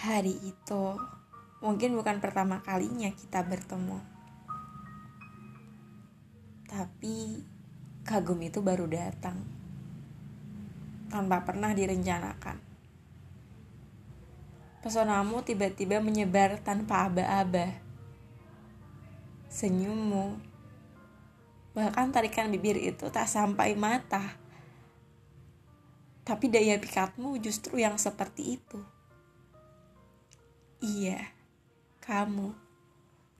Hari itu mungkin bukan pertama kalinya kita bertemu. Tapi kagum itu baru datang. Tanpa pernah direncanakan. Pesonamu tiba-tiba menyebar tanpa aba-aba. Senyummu, bahkan tarikan bibir itu tak sampai mata. Tapi daya pikatmu justru yang seperti itu. Iya, kamu.